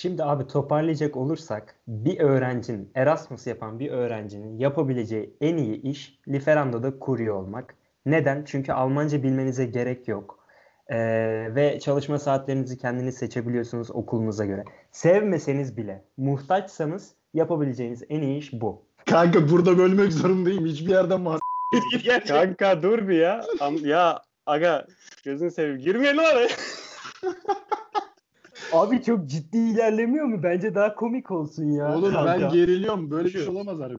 Şimdi abi toparlayacak olursak bir öğrencinin Erasmus yapan bir öğrencinin yapabileceği en iyi iş Lieferando'da kurye olmak. Neden? Çünkü Almanca bilmenize gerek yok. Ee, ve çalışma saatlerinizi kendiniz seçebiliyorsunuz okulunuza göre. Sevmeseniz bile muhtaçsanız yapabileceğiniz en iyi iş bu. Kanka burada bölmek zorundayım. Hiçbir yerden var. Kanka dur bir ya. Am- ya aga gözünü seveyim. Girmeyelim oraya. Abi çok ciddi ilerlemiyor mu? Bence daha komik olsun ya. Oğlum ben geriliyorum. Böyle bir şey olamaz abi.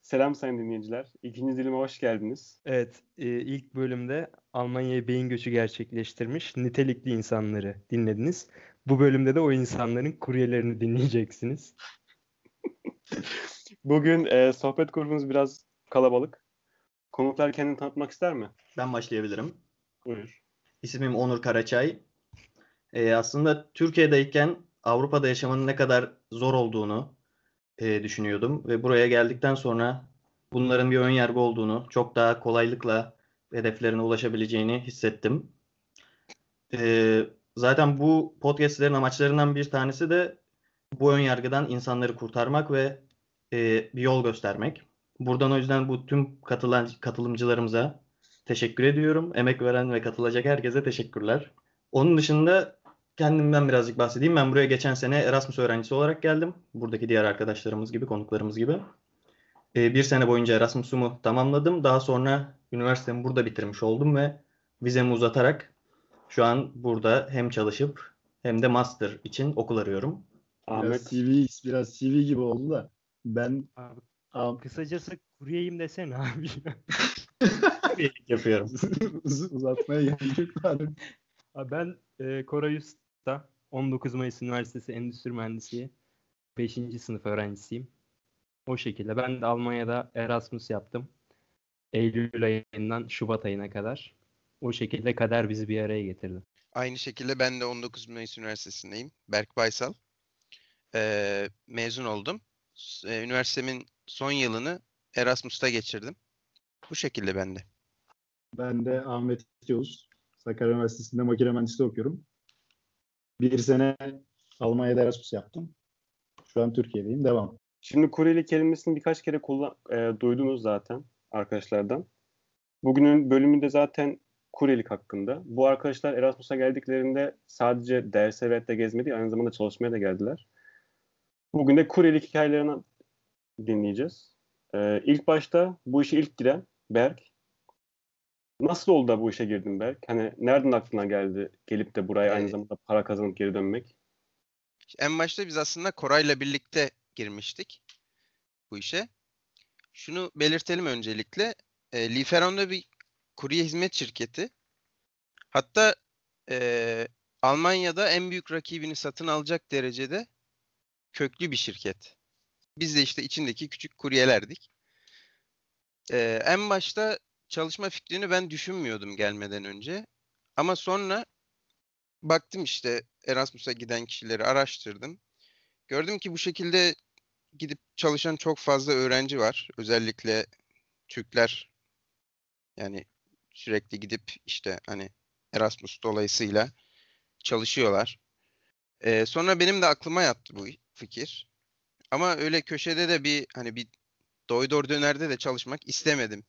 Selam sayın dinleyiciler. İkinci dilime hoş geldiniz. Evet, e, ilk bölümde Almanya'ya beyin göçü gerçekleştirmiş nitelikli insanları dinlediniz. Bu bölümde de o insanların kuryelerini dinleyeceksiniz. Bugün e, sohbet grubumuz biraz kalabalık. Konuklar kendini tanıtmak ister mi? Ben başlayabilirim. Buyur. İsmim Onur Karaçay. Ee, aslında Türkiye'deyken Avrupa'da yaşamanın ne kadar zor olduğunu e, düşünüyordum ve buraya geldikten sonra bunların bir ön yargı olduğunu, çok daha kolaylıkla hedeflerine ulaşabileceğini hissettim. Ee, zaten bu podcastlerin amaçlarından bir tanesi de bu ön yargıdan insanları kurtarmak ve e, bir yol göstermek. Buradan o yüzden bu tüm katılan katılımcılarımıza Teşekkür ediyorum. Emek veren ve katılacak herkese teşekkürler. Onun dışında kendimden birazcık bahsedeyim. Ben buraya geçen sene Erasmus öğrencisi olarak geldim. Buradaki diğer arkadaşlarımız gibi, konuklarımız gibi. Ee, bir sene boyunca Erasmus'umu tamamladım. Daha sonra üniversitemi burada bitirmiş oldum ve vizemi uzatarak şu an burada hem çalışıp hem de master için okul arıyorum. Biraz Ahmet. CV, biraz CV gibi oldu da. Ben Abi, Am- kısacası kuryeyim desene abi. Yapıyorum. uz- uzatmaya gerek yok. ben e, Koray Usta, 19 Mayıs Üniversitesi Endüstri Mühendisliği 5. sınıf öğrencisiyim. O şekilde. Ben de Almanya'da Erasmus yaptım. Eylül ayından Şubat ayına kadar. O şekilde kader bizi bir araya getirdi. Aynı şekilde ben de 19 Mayıs Üniversitesi'ndeyim. Berk Baysal. Ee, mezun oldum. S- e, Üniversitemin son yılını Erasmus'ta geçirdim. Bu şekilde ben de. Ben de Ahmet Yavuz. Sakarya Üniversitesi'nde makine mühendisliği okuyorum. Bir sene Almanya'da Erasmus yaptım. Şu an Türkiye'deyim. Devam. Şimdi kuryelik kelimesini birkaç kere kullan e, duydunuz zaten arkadaşlardan. Bugünün bölümünde zaten kuryelik hakkında. Bu arkadaşlar Erasmus'a geldiklerinde sadece derse ve de gezmedi, aynı zamanda çalışmaya da geldiler. Bugün de kuryelik hikayelerini dinleyeceğiz. E, ilk başta bu işe ilk giren Berk. Nasıl oldu da bu işe girdin Berk? Hani nereden aklına geldi gelip de buraya aynı Ee, zamanda para kazanıp geri dönmek? En başta biz aslında Koray'la birlikte girmiştik bu işe. Şunu belirtelim öncelikle. E, Lieferando bir kurye hizmet şirketi. Hatta e, Almanya'da en büyük rakibini satın alacak derecede köklü bir şirket. Biz de işte içindeki küçük kuryelerdik. E, en başta çalışma fikrini ben düşünmüyordum gelmeden önce. Ama sonra baktım işte Erasmus'a giden kişileri araştırdım. Gördüm ki bu şekilde gidip çalışan çok fazla öğrenci var. Özellikle Türkler yani sürekli gidip işte hani Erasmus dolayısıyla çalışıyorlar. Ee, sonra benim de aklıma yattı bu fikir. Ama öyle köşede de bir hani bir doydor dönerde de çalışmak istemedim.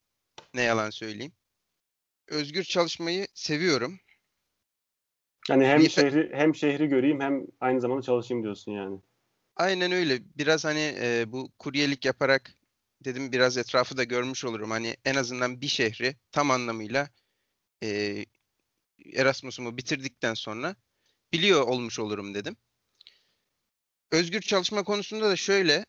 Ne yalan söyleyeyim. Özgür çalışmayı seviyorum. Hani hem Life- şehri hem şehri göreyim hem aynı zamanda çalışayım diyorsun yani. Aynen öyle. Biraz hani e, bu kuryelik yaparak dedim biraz etrafı da görmüş olurum. Hani en azından bir şehri tam anlamıyla e, Erasmus'umu bitirdikten sonra biliyor olmuş olurum dedim. Özgür çalışma konusunda da şöyle.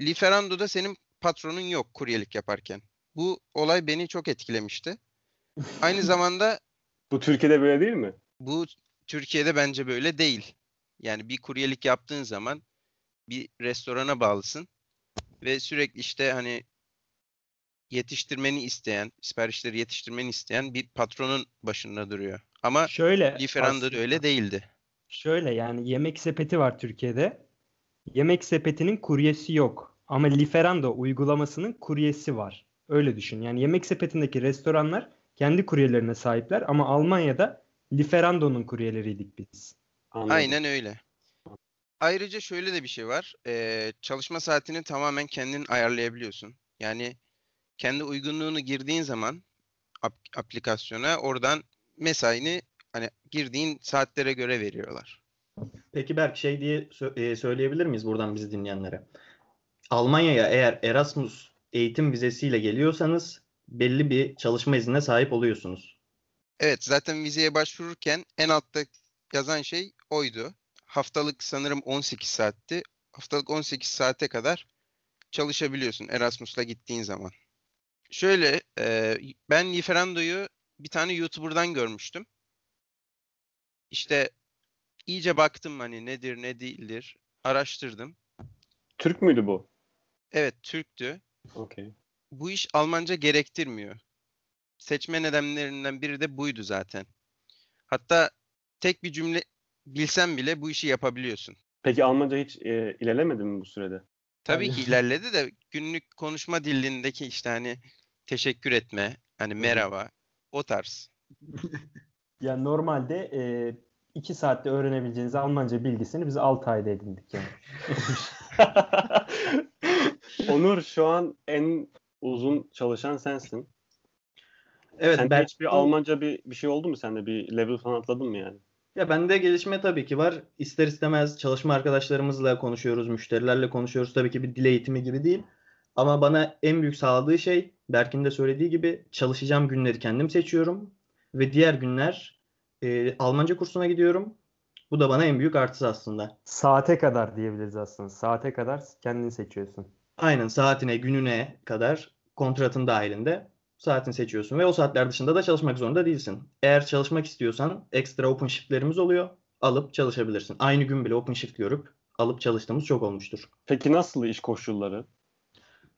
Lieferando'da senin patronun yok kuryelik yaparken. Bu olay beni çok etkilemişti. Aynı zamanda Bu Türkiye'de böyle değil mi? bu Türkiye'de bence böyle değil. Yani bir kuryelik yaptığın zaman bir restorana bağlısın ve sürekli işte hani yetiştirmeni isteyen, siparişleri yetiştirmeni isteyen bir patronun başında duruyor. Ama Şöyle Lieferando'da aslında- öyle değildi. Şöyle yani yemek sepeti var Türkiye'de. Yemek sepetinin kuryesi yok. Ama Lieferando uygulamasının kuryesi var. Öyle düşün. Yani yemek sepetindeki restoranlar kendi kuryelerine sahipler ama Almanya'da Lieferando'nun kuryeleriydik biz. Anladım. Aynen öyle. Ayrıca şöyle de bir şey var. Ee, çalışma saatini tamamen kendin ayarlayabiliyorsun. Yani kendi uygunluğunu girdiğin zaman ap- aplikasyona oradan mesaini hani girdiğin saatlere göre veriyorlar. Peki Berk şey diye e, söyleyebilir miyiz buradan bizi dinleyenlere? Almanya'ya eğer Erasmus eğitim vizesiyle geliyorsanız belli bir çalışma iznine sahip oluyorsunuz. Evet, zaten vizeye başvururken en altta yazan şey oydu. Haftalık sanırım 18 saatti. Haftalık 18 saate kadar çalışabiliyorsun Erasmus'la gittiğin zaman. Şöyle, e, ben Lieferando'yu bir tane YouTuber'dan görmüştüm. İşte iyice baktım hani nedir ne değildir. Araştırdım. Türk müydü bu? Evet, Türktü. Okey. Bu iş Almanca gerektirmiyor. Seçme nedenlerinden biri de buydu zaten. Hatta tek bir cümle bilsen bile bu işi yapabiliyorsun. Peki Almanca hiç e, ilerlemedi mi bu sürede? Tabii Yani- ki ilerledi de günlük konuşma dilindeki işte hani teşekkür etme, hani merhaba, o tarz. Yani normalde e, 2 saatte öğrenebileceğiniz Almanca bilgisini biz 6 ayda edindik yani. Onur şu an en uzun çalışan sensin. Evet Sende Berk, hiç bir Almanca bir, bir şey oldu mu sende? Bir level falan atladın mı yani? Ya bende gelişme tabii ki var. İster istemez çalışma arkadaşlarımızla konuşuyoruz, müşterilerle konuşuyoruz. Tabii ki bir dil eğitimi gibi değil. Ama bana en büyük sağladığı şey Berk'in de söylediği gibi çalışacağım günleri kendim seçiyorum. Ve diğer günler e, Almanca kursuna gidiyorum. Bu da bana en büyük artısı aslında. Saate kadar diyebiliriz aslında. Saate kadar kendin seçiyorsun. Aynen saatine, gününe kadar kontratın dahilinde saatini seçiyorsun ve o saatler dışında da çalışmak zorunda değilsin. Eğer çalışmak istiyorsan ekstra open shift'lerimiz oluyor. Alıp çalışabilirsin. Aynı gün bile open shift görüp alıp çalıştığımız çok olmuştur. Peki nasıl iş koşulları?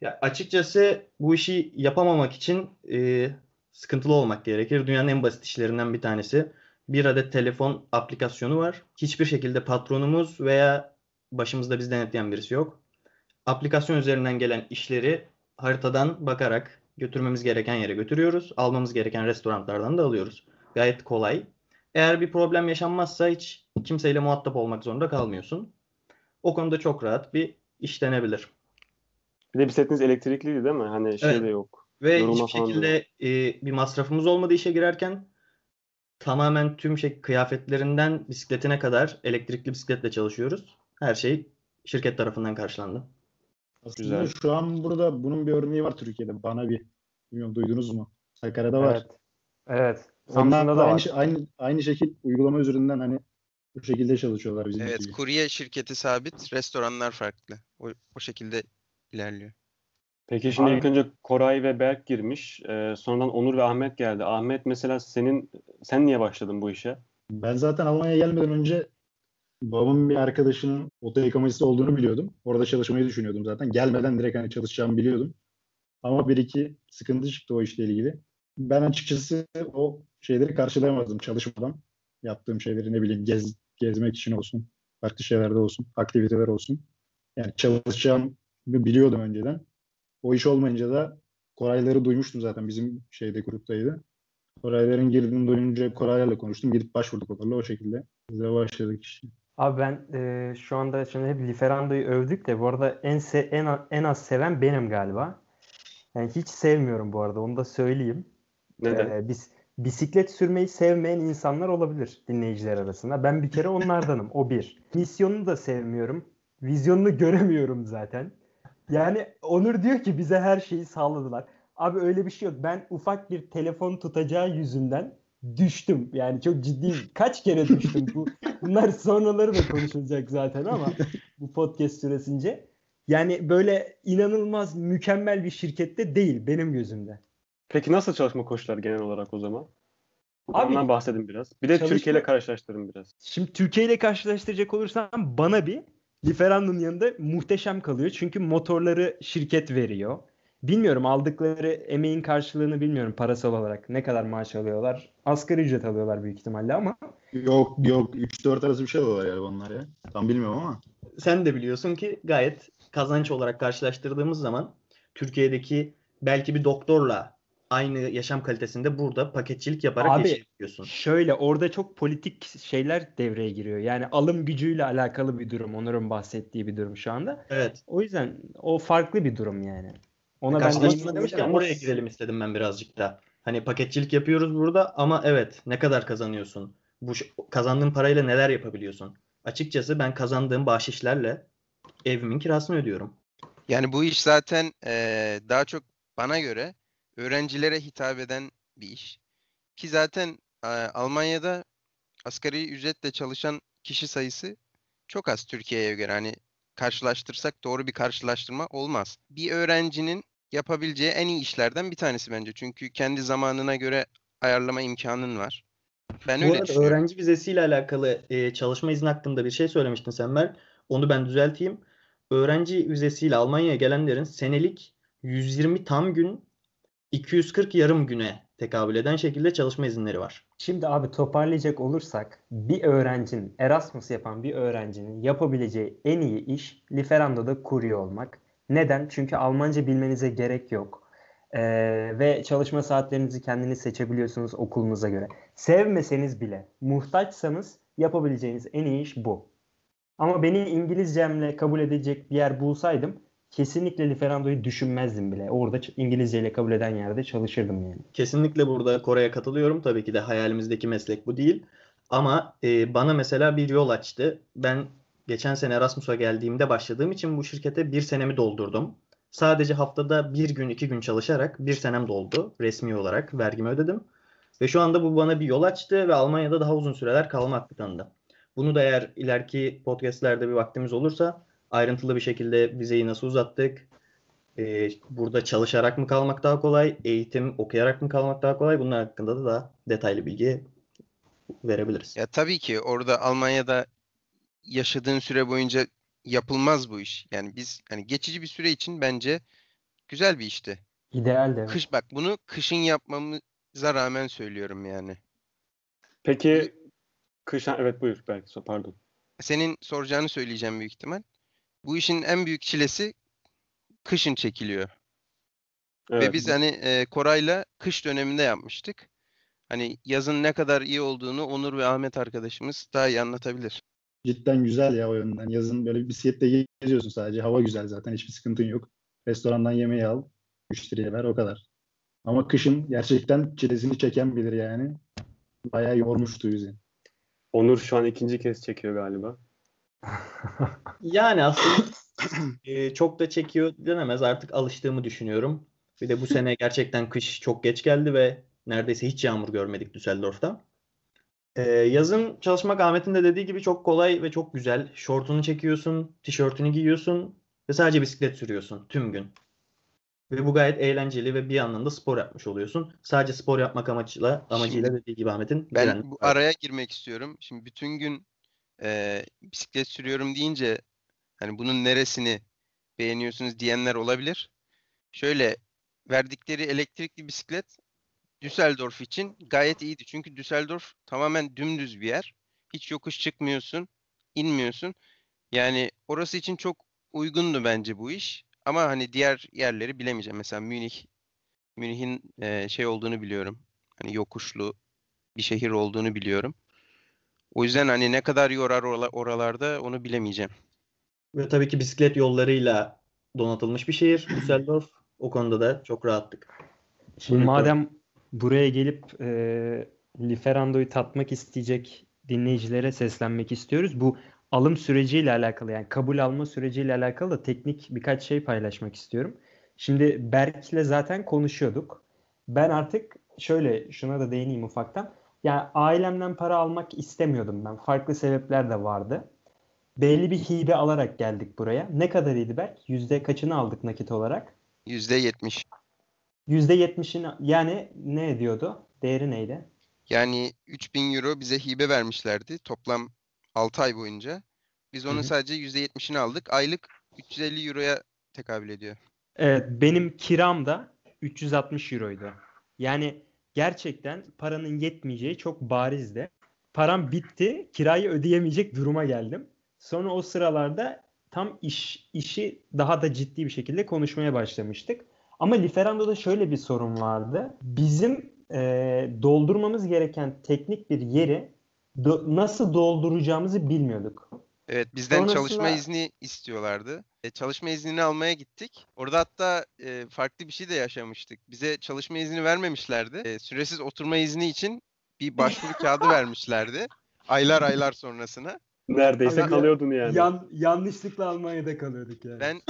Ya açıkçası bu işi yapamamak için e, sıkıntılı olmak gerekir. Dünyanın en basit işlerinden bir tanesi. Bir adet telefon aplikasyonu var. Hiçbir şekilde patronumuz veya başımızda bizi denetleyen birisi yok. Aplikasyon üzerinden gelen işleri haritadan bakarak götürmemiz gereken yere götürüyoruz. Almamız gereken restoranlardan da alıyoruz. Gayet kolay. Eğer bir problem yaşanmazsa hiç kimseyle muhatap olmak zorunda kalmıyorsun. O konuda çok rahat bir iş denebilir. Bir de bisikletiniz elektrikliydi değil mi? Hani şey Evet. de yok. Ve Yorulma hiçbir şekilde e, bir masrafımız olmadı işe girerken. Tamamen tüm şey kıyafetlerinden bisikletine kadar elektrikli bisikletle çalışıyoruz. Her şey şirket tarafından karşılandı. Aslında Güzel. şu an burada bunun bir örneği var Türkiye'de. Bana bir bilmiyorum duydunuz mu? Sakarya'da var. Evet. Evet. Onlar Samsun'da da da aynı, var. şey- aynı, aynı şekil uygulama üzerinden hani bu şekilde çalışıyorlar bizim Evet, gibi. kurye şirketi sabit, restoranlar farklı. O, o şekilde ilerliyor. Peki şimdi Abi- ilk önce Koray ve Berk girmiş. Ee, sonradan Onur ve Ahmet geldi. Ahmet mesela senin sen niye başladın bu işe? Ben zaten Almanya'ya gelmeden önce babamın bir arkadaşının oto yıkamacısı olduğunu biliyordum. Orada çalışmayı düşünüyordum zaten. Gelmeden direkt hani çalışacağımı biliyordum. Ama bir iki sıkıntı çıktı o işle ilgili. Ben açıkçası o şeyleri karşılayamadım çalışmadan. Yaptığım şeyleri ne bileyim gez, gezmek için olsun, farklı şeylerde olsun, aktiviteler olsun. Yani çalışacağımı biliyordum önceden. O iş olmayınca da Korayları duymuştum zaten bizim şeyde gruptaydı. Korayların girdiğini duyunca Koraylarla konuştum. Gidip başvurduk onlarla o şekilde. Biz de başladık işte. Abi ben e, şu anda şimdi hep Lieferando'yu övdük de bu arada en se- en a- en az seven benim galiba. Yani hiç sevmiyorum bu arada onu da söyleyeyim. Neden? Ee, biz bisiklet sürmeyi sevmeyen insanlar olabilir dinleyiciler arasında. Ben bir kere onlardanım. O bir. Misyonunu da sevmiyorum. Vizyonunu göremiyorum zaten. Yani Onur diyor ki bize her şeyi sağladılar. Abi öyle bir şey yok. Ben ufak bir telefon tutacağı yüzünden düştüm. Yani çok ciddi kaç kere düştüm. Bu bunlar sonraları da konuşulacak zaten ama bu podcast süresince. Yani böyle inanılmaz mükemmel bir şirkette değil benim gözümde. Peki nasıl çalışma koşulları genel olarak o zaman? Abi Ondan bahsedin biraz. Bir de çalışma- Türkiye ile karşılaştırın biraz. Şimdi Türkiye ile karşılaştıracak olursam bana bir Lieferando'nun yanında muhteşem kalıyor. Çünkü motorları şirket veriyor. Bilmiyorum aldıkları emeğin karşılığını bilmiyorum parasal olarak. Ne kadar maaş alıyorlar? Asgari ücret alıyorlar büyük ihtimalle ama. Yok yok 3-4 arası bir şey var galiba onlar ya. Tam bilmiyorum ama. Sen de biliyorsun ki gayet kazanç olarak karşılaştırdığımız zaman Türkiye'deki belki bir doktorla aynı yaşam kalitesinde burada paketçilik yaparak Abi, yaşayabiliyorsun. Şöyle orada çok politik şeyler devreye giriyor. Yani alım gücüyle alakalı bir durum. Onur'un bahsettiği bir durum şu anda. Evet. O yüzden o farklı bir durum yani. Ona ben Karşılaştırma değinmek demişken oraya girelim istedim ben birazcık da. Hani paketçilik yapıyoruz burada ama evet ne kadar kazanıyorsun? Bu kazandığın parayla neler yapabiliyorsun? Açıkçası ben kazandığım bahşişlerle evimin kirasını ödüyorum. Yani bu iş zaten eee, daha çok bana göre öğrencilere hitap eden bir iş. Ki zaten eee, Almanya'da asgari ücretle çalışan kişi sayısı çok az Türkiye'ye göre. Hani karşılaştırsak doğru bir karşılaştırma olmaz. Bir öğrencinin yapabileceği en iyi işlerden bir tanesi bence. Çünkü kendi zamanına göre ayarlama imkanın var. Ben Bu öyle arada öğrenci vizesiyle alakalı e, çalışma izni hakkında bir şey söylemiştin sen Mer. Onu ben düzelteyim. Öğrenci vizesiyle Almanya'ya gelenlerin senelik 120 tam gün 240 yarım güne tekabül eden şekilde çalışma izinleri var. Şimdi abi toparlayacak olursak bir öğrencinin Erasmus yapan bir öğrencinin yapabileceği en iyi iş Lieferando'da kurye olmak. Neden? Çünkü Almanca bilmenize gerek yok. Ee, ve çalışma saatlerinizi kendiniz seçebiliyorsunuz okulunuza göre. Sevmeseniz bile, muhtaçsanız yapabileceğiniz en iyi iş bu. Ama beni İngilizcemle kabul edecek bir yer bulsaydım kesinlikle Lieferando'yu düşünmezdim bile. Orada İngilizceyle kabul eden yerde çalışırdım yani. Kesinlikle burada Kore'ye katılıyorum. Tabii ki de hayalimizdeki meslek bu değil. Ama e, bana mesela bir yol açtı. Ben geçen sene Erasmus'a geldiğimde başladığım için bu şirkete bir senemi doldurdum. Sadece haftada bir gün iki gün çalışarak bir senem doldu. Resmi olarak vergimi ödedim. Ve şu anda bu bana bir yol açtı ve Almanya'da daha uzun süreler kalma hakkı tanıdı. Bunu da eğer ileriki podcastlerde bir vaktimiz olursa ayrıntılı bir şekilde vizeyi nasıl uzattık, ee, burada çalışarak mı kalmak daha kolay, eğitim okuyarak mı kalmak daha kolay? Bunlar hakkında da daha detaylı bilgi verebiliriz. Ya tabii ki orada Almanya'da yaşadığın süre boyunca yapılmaz bu iş. Yani biz hani geçici bir süre için bence güzel bir işti. İdeal de. Kış bak bunu kışın yapmamıza rağmen söylüyorum yani. Peki kış evet buyur belki pardon. Senin soracağını söyleyeceğim büyük ihtimal. Bu işin en büyük çilesi kışın çekiliyor. Ve Evet. biz hani e, Koray'la kış döneminde yapmıştık. Hani yazın ne kadar iyi olduğunu Onur ve Ahmet arkadaşımız daha iyi anlatabilir. Cidden güzel ya o yönden. Yazın böyle bir bisikletle geziyorsun sadece. Hava güzel zaten. Hiçbir sıkıntın yok. Restorandan yemeği al. Müşteriye ver o kadar. Ama kışın gerçekten çilesini çeken bilir yani. Bayağı yormuştu bizi. Onur şu an ikinci kez çekiyor galiba. Yani aslında e, çok da çekiyor denemez. Artık alıştığımı düşünüyorum. Bir de bu sene gerçekten kış çok geç geldi ve neredeyse hiç yağmur görmedik Düsseldorf'ta. E, yazın çalışmak Ahmet'in de dediği gibi çok kolay ve çok güzel. Şortunu çekiyorsun, tişörtünü giyiyorsun ve sadece bisiklet sürüyorsun tüm gün. Ve bu gayet eğlenceli ve bir yandan da spor yapmış oluyorsun. Sadece spor yapmak amacıyla, amacıyla dediği gibi Ahmet'in Ben bu araya girmek istiyorum. Şimdi bütün gün e, bisiklet sürüyorum deyince hani bunun neresini beğeniyorsunuz diyenler olabilir. Şöyle verdikleri elektrikli bisiklet Düsseldorf için gayet iyiydi. Çünkü Düsseldorf tamamen dümdüz bir yer. Hiç yokuş çıkmıyorsun, inmiyorsun. Yani orası için çok uygundu bence bu iş. Ama hani diğer yerleri bilemeyeceğim. Mesela Münih, Münih'in e, şey olduğunu biliyorum. Hani yokuşlu bir şehir olduğunu biliyorum. O yüzden hani ne kadar yorar orala- oralarda onu bilemeyeceğim. Ve tabii ki bisiklet yollarıyla donatılmış bir şehir Düsseldorf. O konuda da çok rahattık. Şimdi madem buraya gelip e, Lieferando'yu tatmak isteyecek dinleyicilere seslenmek istiyoruz. Bu alım süreciyle alakalı yani kabul alma süreciyle alakalı da teknik birkaç şey paylaşmak istiyorum. Şimdi Berk'le zaten konuşuyorduk. Ben artık şöyle şuna da değineyim ufaktan. Yani ailemden para almak istemiyordum ben. Farklı sebepler de vardı. Belli bir hibe alarak geldik buraya. Ne kadarıydı Berk? Yüzde kaçını aldık nakit olarak? %70. %70'ini yani ne ediyordu? Değeri neydi? Yani 3000 euro bize hibe vermişlerdi toplam 6 ay boyunca. Biz onun sadece %70'ini aldık. Aylık 350 euroya tekabül ediyor. Evet, benim kiram da 360 euroydu. Yani gerçekten paranın yetmeyeceği çok barizdi. Param bitti, kirayı ödeyemeyecek duruma geldim. Sonra o sıralarda tam iş işi daha da ciddi bir şekilde konuşmaya başlamıştık. Ama Liferando'da şöyle bir sorun vardı. Bizim e, doldurmamız gereken teknik bir yeri do- nasıl dolduracağımızı bilmiyorduk. Evet bizden Sonrasında- çalışma izni istiyorlardı. E, çalışma iznini almaya gittik. Orada hatta e, farklı bir şey de yaşamıştık. Bize çalışma izni vermemişlerdi. E, süresiz oturma izni için bir başvuru kağıdı vermişlerdi. Aylar aylar sonrasına. Neredeyse Abi, kalıyordun yani. Yan, yanlışlıkla Almanya'da kalıyorduk yani. Ben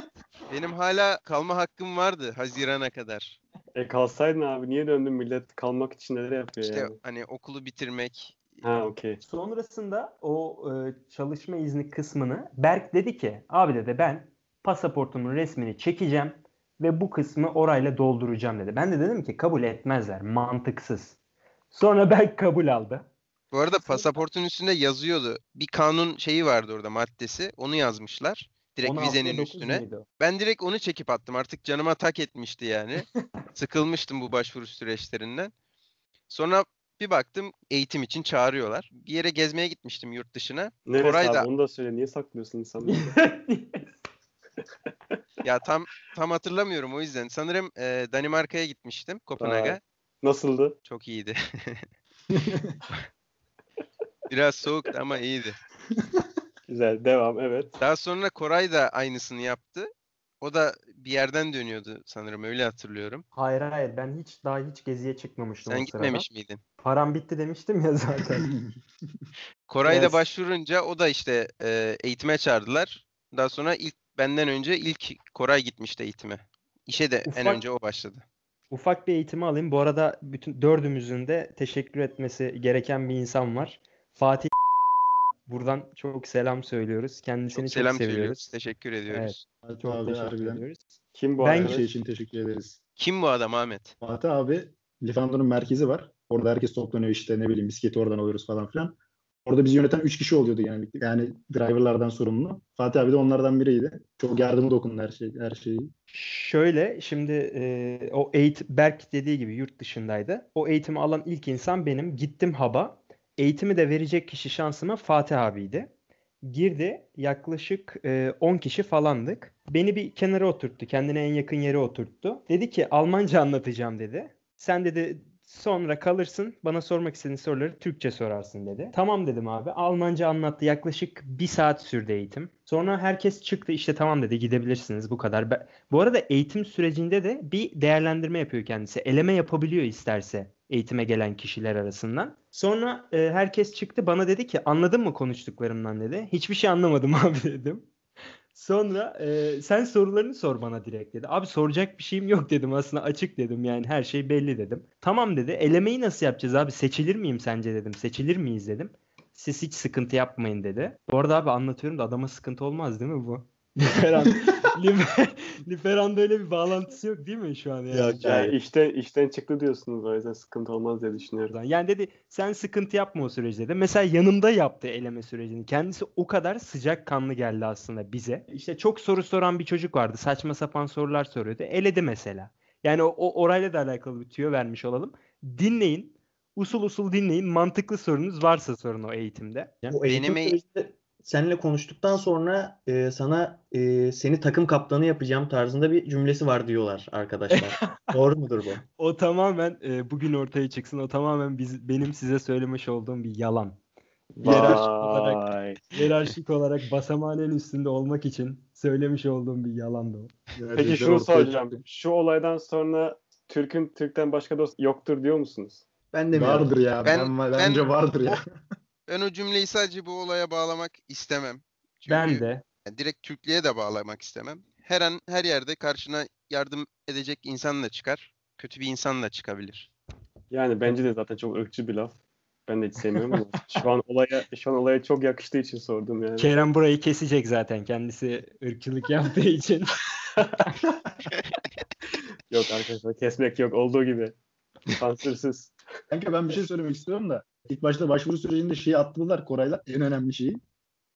benim hala kalma hakkım vardı Haziran'a kadar. E kalsaydın abi niye döndün millet kalmak için neler yapıyor İşte yani. hani okulu bitirmek. Ha okey. Sonrasında o e, çalışma izni kısmını Berk dedi ki abi dedi ben pasaportumun resmini çekeceğim ve bu kısmı orayla dolduracağım dedi. Ben de dedim ki kabul etmezler mantıksız. Sonra Berk kabul aldı. Bu arada pasaportun üstünde yazıyordu. Bir kanun şeyi vardı orada maddesi. Onu yazmışlar. Direkt 16'ya vizenin 9 üstüne. Ben direkt onu çekip attım. Artık canıma tak etmişti yani. Sıkılmıştım bu başvuru süreçlerinden. Sonra bir baktım eğitim için çağırıyorlar. Bir yere gezmeye gitmiştim yurt dışına. Neresi Koray abi da- onu da söyle. Niye saklıyorsun insanları? Ya tam tam hatırlamıyorum o yüzden. Sanırım e, Danimarka'ya gitmiştim. Kopenhag'a. Nasıldı? Çok iyiydi. Biraz soğuktu ama iyiydi. Güzel. Devam. Evet. Daha sonra Koray da aynısını yaptı. O da bir yerden dönüyordu sanırım öyle hatırlıyorum. Hayır hayır ben hiç daha hiç geziye çıkmamıştım Sen o sırada. gitmemiş miydin? Param bitti demiştim ya zaten. Koray da Yes. başvurunca o da işte e, eğitime çağırdılar. Daha sonra ilk benden önce ilk Koray gitmişti eğitime. İşe de en Ufak- önce o başladı. Ufak bir eğitimi alayım. Bu arada bütün dördümüzün de teşekkür etmesi gereken bir insan var. Fatih buradan çok selam söylüyoruz. Kendisini Çok çok, selam seviyoruz. söylüyoruz. Teşekkür ediyoruz. Fatih Çok abi teşekkür harbiden ediyoruz. Kim bu Ben- arkadaş? şey için teşekkür ederiz. Kim bu adam Ahmet? Fatih abi Lifando'nun merkezi var. Orada herkes toplanıyor işte ne bileyim bisikleti oradan alıyoruz falan filan. Orada bizi yöneten 3 kişi oluyordu yani. Yani driverlardan sorumlu. Fatih abi de onlardan biriydi. Çok yardımı dokundu her şey her şeyi. Şöyle şimdi e, o eğitim Berk dediği gibi yurt dışındaydı. O eğitimi alan ilk insan benim. Gittim hub'a. Eğitimi de verecek kişi şansıma Fatih abiydi. Girdi yaklaşık e, 10 kişi falandık. Beni bir kenara oturttu. Kendine en yakın yere oturttu. Dedi ki Almanca anlatacağım dedi. Sen dedi sonra kalırsın bana sormak istediğin soruları Türkçe sorarsın dedi. Tamam dedim abi. Almanca anlattı. Yaklaşık bir saat sürdü eğitim. Sonra herkes çıktı işte tamam dedi gidebilirsiniz bu kadar. Bu arada eğitim sürecinde de bir değerlendirme yapıyor kendisi. Eleme yapabiliyor isterse eğitime gelen kişiler arasından. Sonra e, herkes çıktı bana dedi ki anladın mı konuştuklarımdan dedi. Hiçbir şey anlamadım abi dedim. Sonra e, sen sorularını sor bana direkt dedi. Abi soracak bir şeyim yok dedim aslında açık dedim yani her şey belli dedim. Tamam dedi elemeyi nasıl yapacağız abi seçilir miyim sence dedim. Seçilir miyiz dedim. Siz hiç sıkıntı yapmayın dedi. Bu arada abi anlatıyorum da adama sıkıntı olmaz değil mi bu? Liferan, Lifer- Liferan'da öyle bir bağlantısı yok değil mi şu an yani? Yok. Ya Evet. işten, işten çıktı diyorsunuz o yüzden sıkıntı olmaz diye düşünüyorum. Yani dedi sen sıkıntı yapma o süreçte de. Mesela yanımda yaptı eleme sürecini. Kendisi o kadar sıcak kanlı geldi aslında bize. İşte çok soru soran bir çocuk vardı. Saçma sapan sorular soruyordu. Eledi mesela. Yani o, o orayla da alakalı bir tüyo vermiş olalım. Dinleyin. Usul usul dinleyin. Mantıklı sorunuz varsa sorun o eğitimde. Bu eğitim Benim- sürecinde seninle konuştuktan sonra e, sana e, seni takım kaptanı yapacağım tarzında bir cümlesi var diyorlar arkadaşlar. Doğru mudur bu? O tamamen e, bugün ortaya çıksın. O tamamen biz, benim size söylemiş olduğum bir yalan. Hiyerarşik olarak, Vay. hiyerarşik olarak basamağın üstünde olmak için söylemiş olduğum bir yalandı o. Peki şunu soracağım. çıktı. Şu olaydan sonra Türk'ün Türk'ten başka dost yoktur diyor musunuz? Ben de Vardır ya. Ben- Ben, ben- bence vardır ya. Ben o cümleyi sadece bu olaya bağlamak istemem. Çünkü Ben de. yani direkt Türklüğe de bağlamak istemem. Her an her yerde karşına yardım edecek insan da çıkar. Kötü bir insan da çıkabilir. Yani bence de zaten çok ırkçı bir laf. Ben de hiç sevmiyorum ama şu an olaya şu an olaya çok yakıştığı için sordum yani. Kerem burayı kesecek zaten kendisi ırkçılık yaptığı için. Yok arkadaşlar kesmek yok olduğu gibi. Sansürsüz. Kanka ben bir şey söylemek istiyorum da ilk başta başvuru sürecinde şeyi attılar Koray'la en önemli şeyi.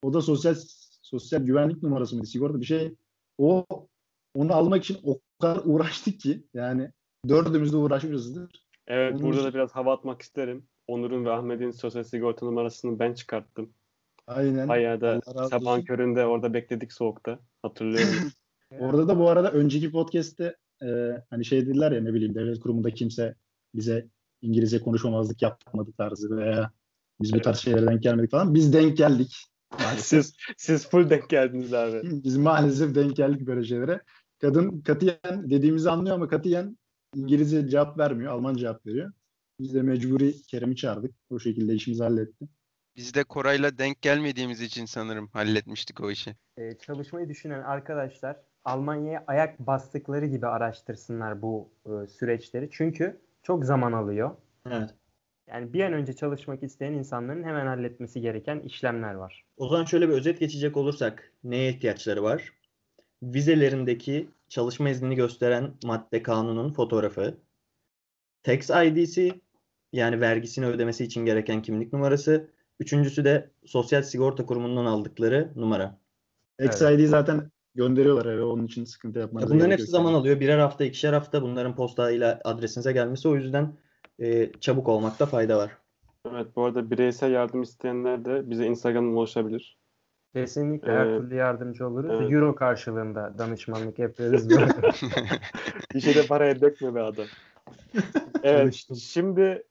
O da sosyal sosyal güvenlik numarası mıydı? Sigorta bir şey. O onu almak için o kadar uğraştık ki yani dördümüz de uğraşmışızdır. Evet Onun burada için- da biraz hava atmak isterim. Onur'un ve Ahmet'in sosyal sigorta numarasını ben çıkarttım. Aynen. Bayağı da sabahın köründe orada bekledik soğukta. Hatırlıyorum. Orada da bu arada önceki podcast'te e, hani şey dediler ya ne bileyim devlet kurumunda kimse bize İngilizce konuşmamazlık yapmadı tarzı veya biz bu tarz şeylere denk gelmedik falan. Biz denk geldik. siz siz full denk geldiniz abi. Biz maalesef denk geldik böyle şeylere. Kadın katiyen dediğimizi anlıyor ama katiyen İngilizce cevap vermiyor. Almanca cevap veriyor. Biz de mecburi Kerem'i çağırdık. O şekilde işimizi halletti. Biz de Koray'la denk gelmediğimiz için sanırım halletmiştik o işi. Ee, çalışmayı düşünen arkadaşlar Almanya'ya ayak bastıkları gibi araştırsınlar bu e, süreçleri. Çünkü çok zaman alıyor. Evet. Yani bir an önce çalışmak isteyen insanların hemen halletmesi gereken işlemler var. O zaman şöyle bir özet geçecek olursak neye ihtiyaçları var? Vizelerindeki çalışma iznini gösteren madde kanunun fotoğrafı, tax ID'si yani vergisini ödemesi için gereken kimlik numarası, üçüncüsü de Sosyal Sigorta Kurumu'ndan aldıkları numara. XID zaten gönderiyorlar eve. Onun için sıkıntı yapmanız Bunların hepsi zaman alıyor. Birer hafta, ikişer hafta bunların postayla adresinize gelmesi. O yüzden e, çabuk olmakta fayda var. Evet bu arada bireysel yardım isteyenler de bize Instagram'dan ulaşabilir. Kesinlikle her Evet. türlü yardımcı oluruz. Evet. Euro karşılığında danışmanlık yapıyoruz. Bir şeyde paraya dökme be adam. Evet Çalıştım. şimdi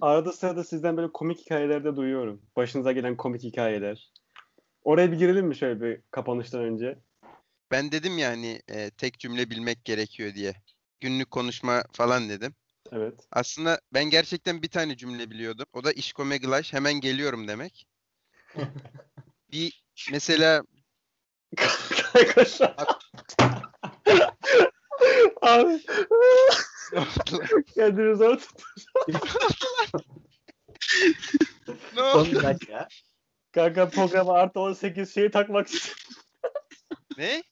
arada sırada sizden böyle komik hikayeler de duyuyorum. Başınıza gelen komik hikayeler. Oraya bir girelim mi şöyle bir kapanıştan önce? Ben dedim yani e, tek cümle bilmek gerekiyor diye. Günlük konuşma falan dedim. Evet. Aslında ben gerçekten bir tane cümle biliyordum. O da işkomeglaş hemen geliyorum demek. bir mesela Abi kendini zor tut. ne oldu? dakika. Kanka programa artı 18 şeyi takmak istiyorum. Ne?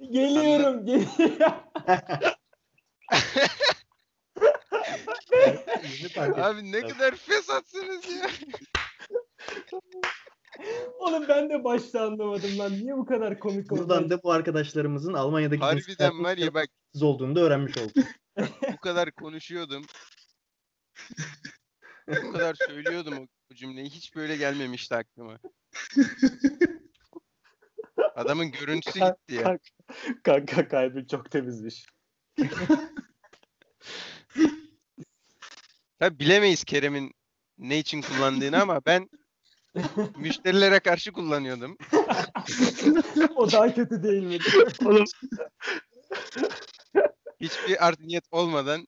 geliyorum, geliyorum. Abi ne kadar fesatsınız ya. Oğlum ben de başta anlamadım lan. Niye bu kadar komik oldu? Buradan da bu arkadaşlarımızın Almanya'daki Harbiden var ya bak olduğunu da öğrenmiş olduk. bu kadar konuşuyordum. bu kadar söylüyordum o cümleyi. Hiç böyle gelmemişti aklıma. Adamın görüntüsü gitti ya. Kanka, kanka kalbin çok temizmiş. Ya bilemeyiz Kerem'in ne için kullandığını ama ben müşterilere karşı kullanıyordum. o daha kötü değil mi? Hiçbir art niyet olmadan.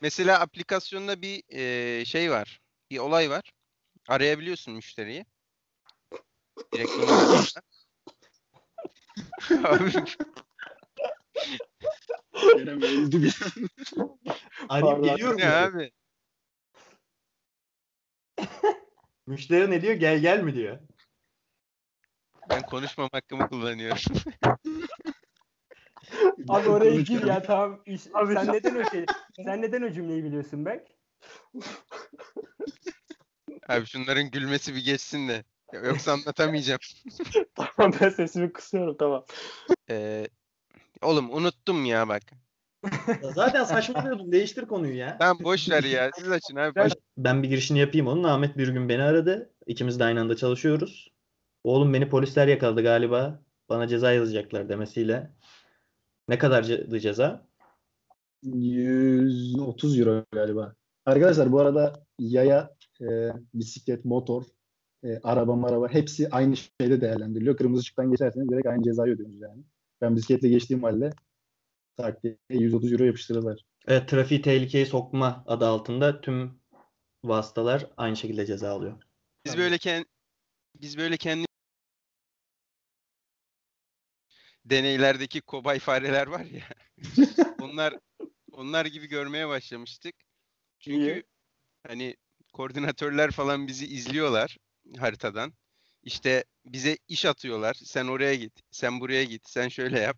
Mesela aplikasyonda bir eee, şey var. Bir olay var. Arayabiliyorsun müşteriyi. Direkt. Abi, Kerem öldü bir Arayıp Pardon. ne diyor. abi? Müşteri ne diyor? Gel gel mi diyor. Ben konuşmam hakkımı kullanıyorum. Abi oraya gir ya tamam. İş, Abi sen neden o şey, sen neden o cümleyi biliyorsun Berk? Abi şunların gülmesi bir geçsin de. Yoksa anlatamayacağım. Tamam ben sesimi kısıyorum tamam. Eee, oğlum unuttum ya bak. Ya Zaten saçmalıyordum. Değiştir konuyu ya. Tamam boş ver ya. Siz açın abi. Ben- Boş- Ben bir girişini yapayım onun. Ahmet bir gün beni aradı. İkimiz de aynı anda çalışıyoruz. Oğlum beni polisler yakaladı galiba. Bana ceza yazacaklar demesiyle. Ne kadar ce- ceza? 130 euro galiba. Arkadaşlar bu arada yaya, e, bisiklet, motor, e, araba maraba hepsi aynı şeyde değerlendiriliyor. Kırmızı ışıktan geçerseniz direkt aynı cezayı ödüyorsunuz yani. Ben bisikletle geçtiğim halde tak diye 130 euro yapıştırdılar. Evet, trafiği tehlikeye sokma adı altında tüm vasıtalar aynı şekilde ceza alıyor. Biz böyle kendi biz böyle kendi deneylerdeki kobay fareler var ya. onlar onlar gibi görmeye başlamıştık. Çünkü Niye? hani koordinatörler falan bizi izliyorlar haritadan. İşte bize iş atıyorlar. Sen oraya git, sen buraya git, sen şöyle yap.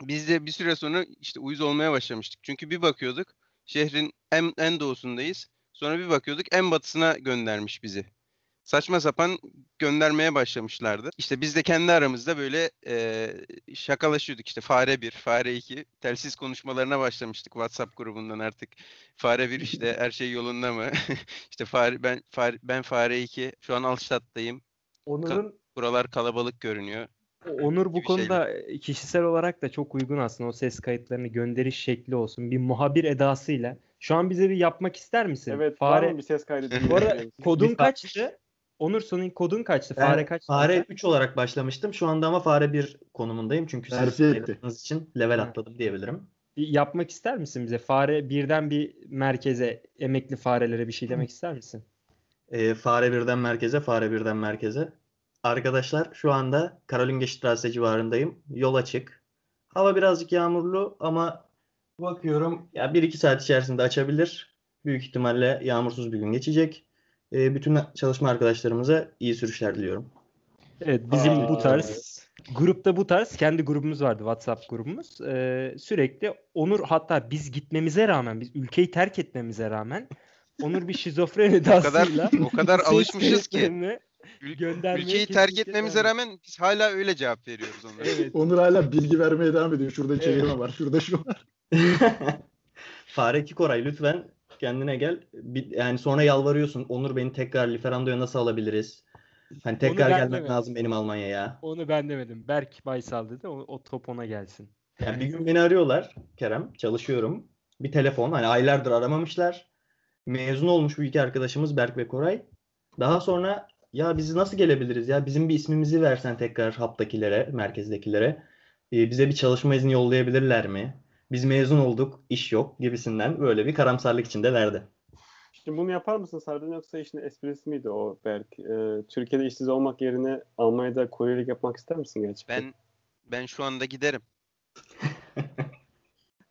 Biz de bir süre sonra işte uyuz olmaya başlamıştık. Çünkü bir bakıyorduk şehrin en, en doğusundayız. Sonra bir bakıyorduk en batısına göndermiş bizi. Saçma sapan göndermeye başlamışlardı. İşte biz de kendi aramızda böyle eee, şakalaşıyorduk. İşte fare 1, fare 2 telsiz konuşmalarına başlamıştık WhatsApp grubundan artık. Fare 1 işte her şey yolunda mı? işte fare ben fare, ben fare 2 şu an Alstadt'tayım. Onur'un Buralar kalabalık görünüyor. Onur bu konuda kişisel olarak da çok uygun aslında o ses kayıtlarını gönderiş şekli olsun. Bir muhabir edasıyla. Şu an bize bir yapmak ister misin? Evet Fare. var mı bir ses kaydı? Bu arada kodun kaçtı? Onur senin kodun kaçtı? Ben Fare kaçtı? Fare 3 olarak başlamıştım. Şu anda ama fare 1 konumundayım. Çünkü siz için level atladım diyebilirim. Bir yapmak ister misin bize? Fare birden bir merkeze, emekli farelere bir şey demek ister misin? Ee, fare birden merkeze, fare birden merkeze. Arkadaşlar şu anda Karolingestrasse civarındayım. Yol açık. Hava birazcık yağmurlu ama bakıyorum ya 1-2 saat içerisinde açabilir. Büyük ihtimalle yağmursuz bir gün geçecek. Ee, bütün çalışma arkadaşlarımıza iyi sürüşler diliyorum. Evet, bizim Aa, bu tarz grupta bu tarz kendi grubumuz vardı WhatsApp grubumuz. Ee, sürekli Onur hatta biz gitmemize rağmen biz ülkeyi terk etmemize rağmen Onur bir şizofren O kadar o kadar alışmışız ki göndermeye ülkeyi terk etmemize rağmen biz hala öyle cevap veriyoruz onlara. Evet. Onur hala bilgi vermeye devam ediyor. Şurada çevirme var. Şurada şu var. Fare 2 Koray lütfen kendine gel. Bir- yani sonra yalvarıyorsun. Onur beni tekrar Liferando'ya nasıl alabiliriz? Hani tekrar gelmek demedim. lazım benim Almanya'ya. Onu ben demedim. Berk Baysal dedi. O, o top ona gelsin. Yani bir gün beni arıyorlar Kerem. Çalışıyorum. Bir telefon. Hani aylardır aramamışlar. Mezun olmuş bu iki arkadaşımız Berk ve Koray. Daha sonra ya biz nasıl gelebiliriz ya? Bizim bir ismimizi versen tekrar haptakilere, merkezdekilere. Ee, bize bir çalışma izni yollayabilirler mi? Biz mezun olduk, iş yok gibisinden böyle bir karamsarlık içindelerdi. Şimdi bunu yapar mısın Serdar yoksa işin esprisi miydi o Berk? Ee, Türkiye'de işsiz olmak yerine Almanya'da kuryelik yapmak ister misin gerçekten? Ben ben şu anda giderim.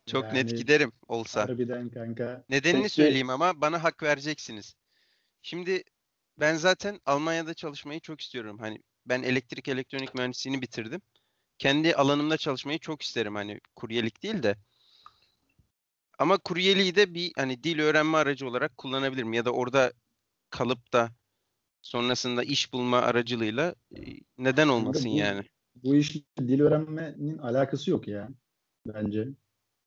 Çok net Yani giderim olsa. Harbiden kanka. Nedenini Peki- söyleyeyim ama bana hak vereceksiniz. Şimdi ben zaten Almanya'da çalışmayı çok istiyorum. Hani ben elektrik elektronik mühendisliğini bitirdim. Kendi alanımda çalışmayı çok isterim hani kuryelik değil de. Ama kuryeliği de bir hani dil öğrenme aracı olarak kullanabilirim ya da orada kalıp da sonrasında iş bulma aracılığıyla e, neden olmasın bu- yani? Bu iş dil öğrenmenin alakası yok ya. Bence.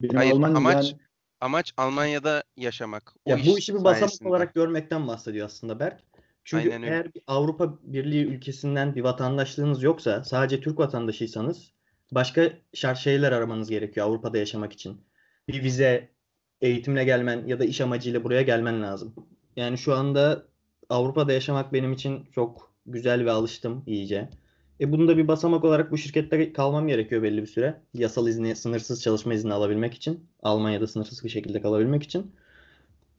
Benim Hayır, Alman amaç- yani Amaç Almanya'da yaşamak. O Ya iş bu işi bir basamak sayesinde. olarak görmekten bahsediyor aslında Berk. Çünkü Aynen öyle. eğer bir Avrupa Birliği ülkesinden bir vatandaşlığınız yoksa, sadece Türk vatandaşıysanız başka şart şeyler aramanız gerekiyor Avrupa'da yaşamak için. Bir vize, eğitimle gelmen ya da iş amacıyla buraya gelmen lazım. Yani şu anda Avrupa'da yaşamak benim için çok güzel ve alıştım iyice. E bunu da bir basamak olarak bu şirkette kalmam gerekiyor belli bir süre. Yasal izni, sınırsız çalışma izni alabilmek için. Almanya'da sınırsız bir şekilde kalabilmek için.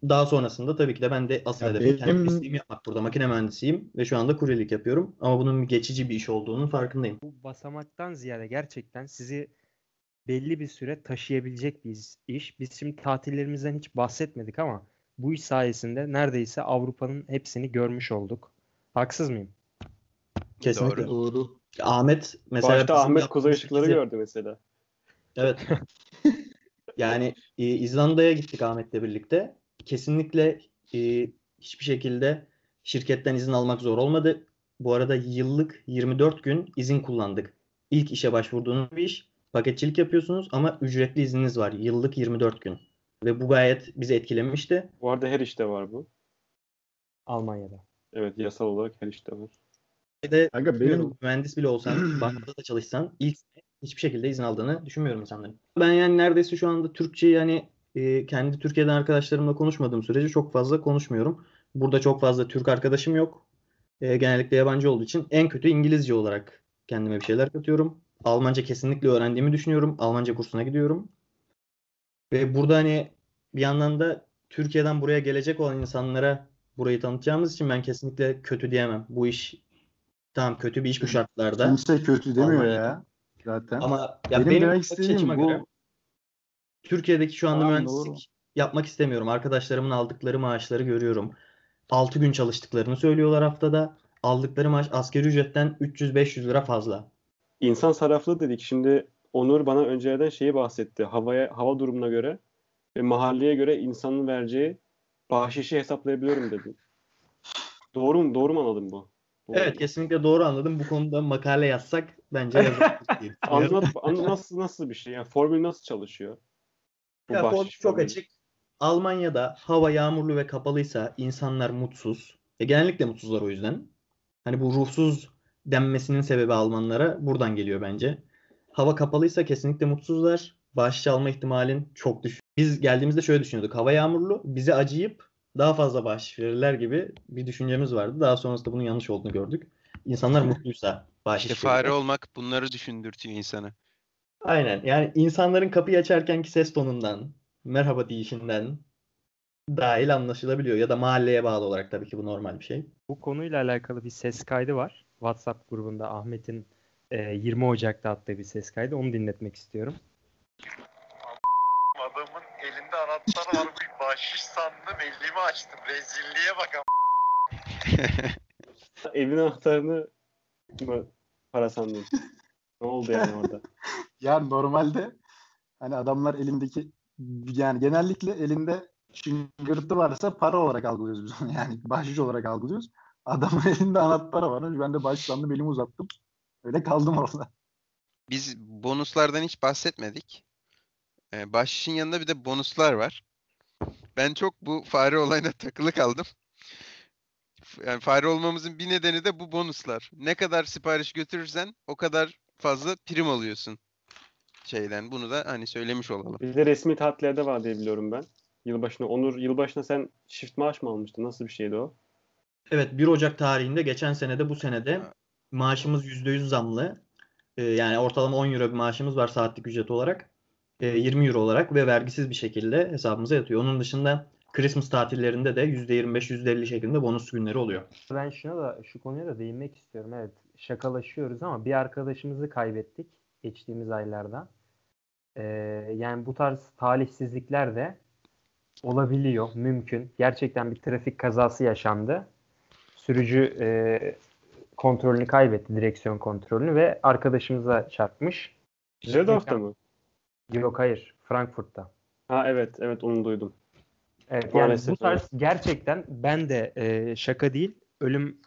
Daha sonrasında tabii ki de ben de asıl Ya hedefim kendi benim- mesleğimi yapmak burada. Makine mühendisiyim ve şu anda kuryelik yapıyorum. Ama bunun geçici bir iş olduğunun farkındayım. Bu basamaktan ziyade gerçekten sizi belli bir süre taşıyabilecek bir iş. Biz şimdi tatillerimizden hiç bahsetmedik ama bu iş sayesinde neredeyse Avrupa'nın hepsini görmüş olduk. Haksız mıyım? Kesinlikle. Doğru. doğru. Ahmet mesela Başta Ahmet Kuzey Işıkları bize- gördü mesela. Evet. Yani e, İzlanda'ya gittik Ahmet'le birlikte. Kesinlikle e, hiçbir şekilde şirketten izin almak zor olmadı. Bu arada yıllık 24 gün izin kullandık. İlk işe başvurduğunuz bir iş. Paketçilik yapıyorsunuz ama ücretli izniniz var. Yıllık 24 gün. Ve bu gayet bizi etkilemişti. Bu arada her işte var bu. Almanya'da. Evet yasal olarak her işte var. Bir de Kanka benim mühendis bile olsan, bankada da çalışsan ilk hiçbir şekilde izin aldığını düşünmüyorum insanların. Ben yani neredeyse şu anda Türkçe yani e, kendi Türkiye'den arkadaşlarımla konuşmadığım sürece çok fazla konuşmuyorum. Burada çok fazla Türk arkadaşım yok. E, genellikle yabancı olduğu için en kötü İngilizce olarak kendime bir şeyler katıyorum. Almanca kesinlikle öğrendiğimi düşünüyorum. Almanca kursuna gidiyorum. Ve burada hani bir yandan da Türkiye'den buraya gelecek olan insanlara burayı tanıtacağımız için ben kesinlikle kötü diyemem. Bu iş tamam kötü bir iş bu şartlarda. kimse kötü demiyor Almanya'da. ya. Zaten. Ama ya Benim benim, demek istediğim bu- göre Türkiye'deki şu anda Tamam, mühendislik doğru. yapmak istemiyorum. Arkadaşlarımın aldıkları maaşları görüyorum. 6 gün çalıştıklarını söylüyorlar haftada. Aldıkları maaş asgari ücretten 300-500 lira fazla. İnsan sarraflığı dedik. Şimdi Onur bana önceden şeyi bahsetti. Havaya, hava durumuna göre ve mahalleye göre insanın vereceği bahşişi hesaplayabiliyorum dedi. Doğru mu? Doğru mu anladım bu? Bu- Evet kesinlikle doğru anladım. Bu konuda makale yazsak bence düşünüyorum. Anlat, an- nasıl nasıl bir şey? Yani formül nasıl çalışıyor? Bu Ya formül çok formülü. açık. Almanya'da hava yağmurlu ve kapalıysa insanlar mutsuz. E, genellikle mutsuzlar o yüzden. Hani bu ruhsuz denmesinin sebebi Almanlara buradan geliyor bence. Hava kapalıysa kesinlikle mutsuzlar. Bağış alma ihtimalin çok düşük. Biz geldiğimizde şöyle düşünüyorduk. Hava yağmurlu. Bize acıyıp daha fazla bağış verirler gibi bir düşüncemiz vardı. Daha sonrasında bunun yanlış olduğunu gördük. İnsanlar mutluysa bağış İşte verirler. fare olmak bunları düşündürtüyor insana. Aynen. Yani insanların kapıyı açarkenki ses tonundan, merhaba deyişinden dahil anlaşılabiliyor. Ya da mahalleye bağlı olarak tabii ki bu normal bir şey. Bu konuyla alakalı bir ses kaydı var. WhatsApp grubunda Ahmet'in e, 20 Ocak'ta attığı bir ses kaydı. Onu dinletmek istiyorum. Adamın elinde anahtar var bir bahşiş sandım elimi açtım. Rezilliğe bak. Evin anahtarını mı para sandın? ne oldu yani orada? Ya normalde hani adamlar elindeki yani genellikle elinde çıngırtı varsa para olarak algılıyoruz biz onu. Yani bahşiş olarak algılıyoruz. Adamın elinde anahtar var. Ben de bahşiş sandım elimi uzattım. Öyle kaldım orada. Biz bonuslardan hiç bahsetmedik. Ee, bahşişin yanında bir de bonuslar var. Ben çok bu fare olayına takılı kaldım. Yani fare olmamızın bir nedeni de bu bonuslar. Ne kadar sipariş götürürsen o kadar fazla prim alıyorsun şeyden. Bunu da hani söylemiş olalım. Bizde resmi tatillerde var diye biliyorum ben. Yılbaşına Onur yılbaşına sen çift maaş mı almıştın? Nasıl bir şeydi o? Evet 1 Ocak tarihinde geçen senede bu senede maaşımız %100 zamlı. Ee, yani ortalama 10 euro bir maaşımız var saatlik ücret olarak. Ee, 20 euro olarak ve vergisiz bir şekilde hesabımıza yatıyor. Onun dışında Christmas tatillerinde de %25, %50 şeklinde bonus günleri oluyor. Ben şuna da şu konuya da değinmek istiyorum. Evet şakalaşıyoruz ama bir arkadaşımızı kaybettik geçtiğimiz aylarda. Ee, yani bu tarz talihsizlikler de olabiliyor, mümkün. Gerçekten bir trafik kazası yaşandı. Sürücü e, kontrolünü kaybetti, direksiyon kontrolünü ve arkadaşımıza çarpmış. Düsseldorf'ta mı? Yok hayır, Frankfurt'ta. Ha evet evet onu duydum. Evet yani bu tarz gerçekten ben de e, şaka değil ölüm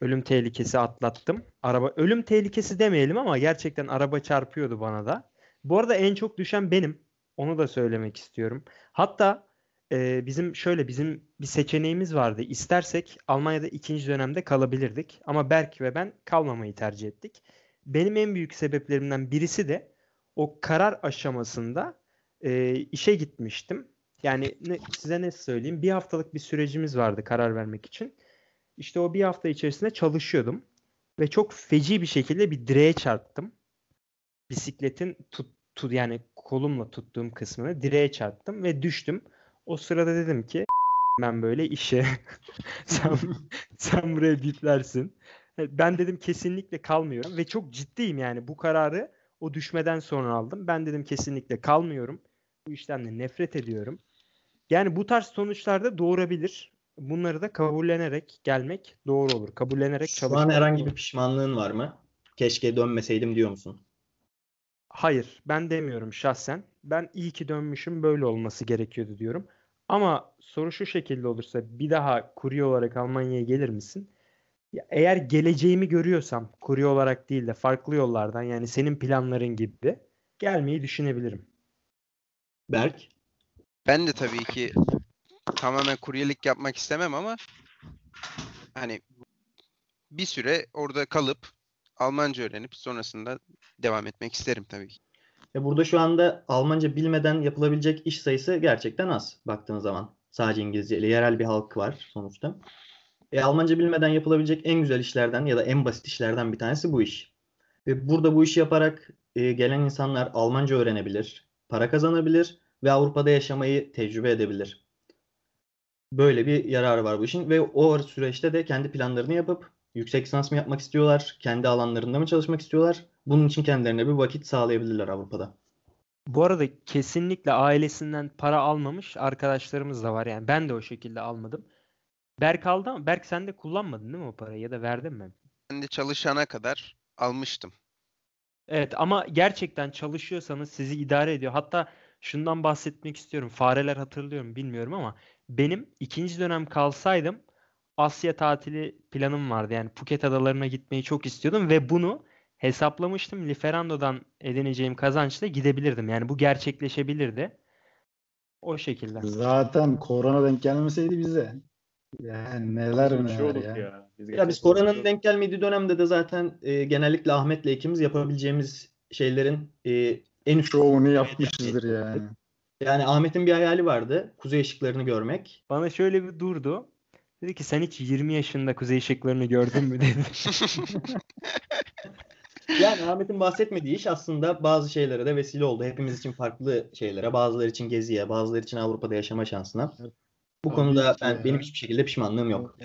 ölüm tehlikesi atlattım. Araba ölüm tehlikesi demeyelim ama gerçekten araba çarpıyordu bana da. Bu arada en çok düşen benim. Onu da söylemek istiyorum. Hatta e, bizim şöyle bizim bir seçeneğimiz vardı. İstersek Almanya'da ikinci dönemde kalabilirdik. Ama Berk ve ben kalmamayı tercih ettik. Benim en büyük sebeplerimden birisi de o karar aşamasında e, işe gitmiştim. Yani ne, size ne söyleyeyim? Bir haftalık bir sürecimiz vardı karar vermek için. İşte o bir hafta içerisinde çalışıyordum. Ve çok feci bir şekilde bir direğe çarptım. Bisikletin tut, tut yani kolumla tuttuğum kısmını direğe çarptım ve düştüm. O sırada dedim ki ben böyle işe sen, sen buraya biplersin. Ben dedim kesinlikle kalmıyorum ve çok ciddiyim yani bu kararı o düşmeden sonra aldım. Ben dedim kesinlikle kalmıyorum. Bu işten de nefret ediyorum. Yani bu tarz sonuçlar da doğurabilir. Bunları da kabullenerek gelmek doğru olur. Kabullenerek Şu an çalışmak. herhangi bir pişmanlığın var mı? Keşke dönmeseydim diyor musun? Hayır, ben demiyorum şahsen. Ben iyi ki dönmüşüm böyle olması gerekiyordu diyorum. Ama soru şu şekilde olursa bir daha kurye olarak Almanya'ya gelir misin? Ya eğer geleceğimi görüyorsam kurye olarak değil de farklı yollardan yani senin planların gibi gelmeyi düşünebilirim. Berk? Ben de tabii ki tamamen kuryelik yapmak istemem ama hani bir süre orada kalıp Almanca öğrenip sonrasında devam etmek isterim tabii ki. E burada şu anda Almanca bilmeden yapılabilecek iş sayısı gerçekten az baktığın zaman. Sadece İngilizce ile yerel bir halk var sonuçta. E, Almanca bilmeden yapılabilecek en güzel işlerden ya da en basit işlerden bir tanesi bu iş. Ve burada bu işi yaparak e, gelen insanlar Almanca öğrenebilir, para kazanabilir ve Avrupa'da yaşamayı tecrübe edebilir. Böyle bir yararı var bu işin ve o süreçte de kendi planlarını yapıp yüksek lisans mı yapmak istiyorlar, kendi alanlarında mı çalışmak istiyorlar? Bunun için kendilerine bir vakit sağlayabilirler Avrupa'da. Bu arada kesinlikle ailesinden para almamış arkadaşlarımız da var. Yani ben de o şekilde almadım. Berk aldı ama Berk sen de kullanmadın değil mi o parayı ya da verdin mi? Ben de çalışana kadar almıştım. Evet ama gerçekten çalışıyorsanız sizi idare ediyor. Hatta şundan bahsetmek istiyorum. Fareler hatırlıyorum bilmiyorum ama benim ikinci dönem kalsaydım Asya tatili planım vardı. Yani Phuket adalarına gitmeyi çok istiyordum ve bunu hesaplamıştım. Liferando'dan edineceğim kazançla gidebilirdim. Yani bu gerçekleşebilirdi. O şekilde. Zaten korona denk gelmeseydi bize. Yani neler Bir şey neler olur ya. ya. Biz Ya biz koronanın denk gelmediği dönemde de zaten e, genellikle Ahmet'le ikimiz yapabileceğimiz şeylerin e, en Çoğunu yapmışızdır yani. Yani Ahmet'in bir hayali vardı. Kuzey ışıklarını görmek. Bana şöyle bir durdu. Dedi ki sen hiç 20 yaşında kuzey ışıklarını gördün mü dedi. Yani Ahmet'in bahsetmediği iş aslında bazı şeylere de vesile oldu. Hepimiz için farklı şeylere, bazıları için geziye, bazıları için Avrupa'da yaşama şansına. Bu Tabii konuda ben ya. benim hiçbir şekilde pişmanlığım yok.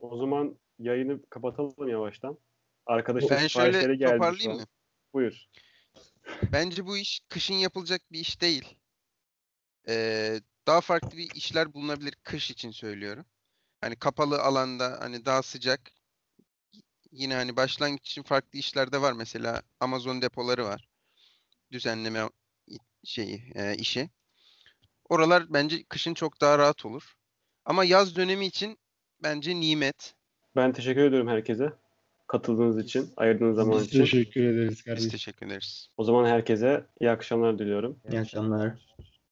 O zaman yayını kapatalım yavaştan. Arkadaşlar Ben şöyle geldi toparlayayım mı? Buyur. Bence bu iş kışın yapılacak bir iş değil. Ee, daha farklı bir işler bulunabilir kış için söylüyorum. Hani kapalı alanda hani daha sıcak. Yine hani başlangıç için farklı işler de var. Mesela Amazon depoları var. Düzenleme şeyi, e, işi. Oralar bence kışın çok daha rahat olur. Ama yaz dönemi için bence nimet. Ben teşekkür ediyorum herkese. Katıldığınız için, ayırdığınız zaman Biz için. teşekkür ederiz Biz kardeşim. teşekkür ederiz. O zaman herkese iyi akşamlar diliyorum. İyi akşamlar.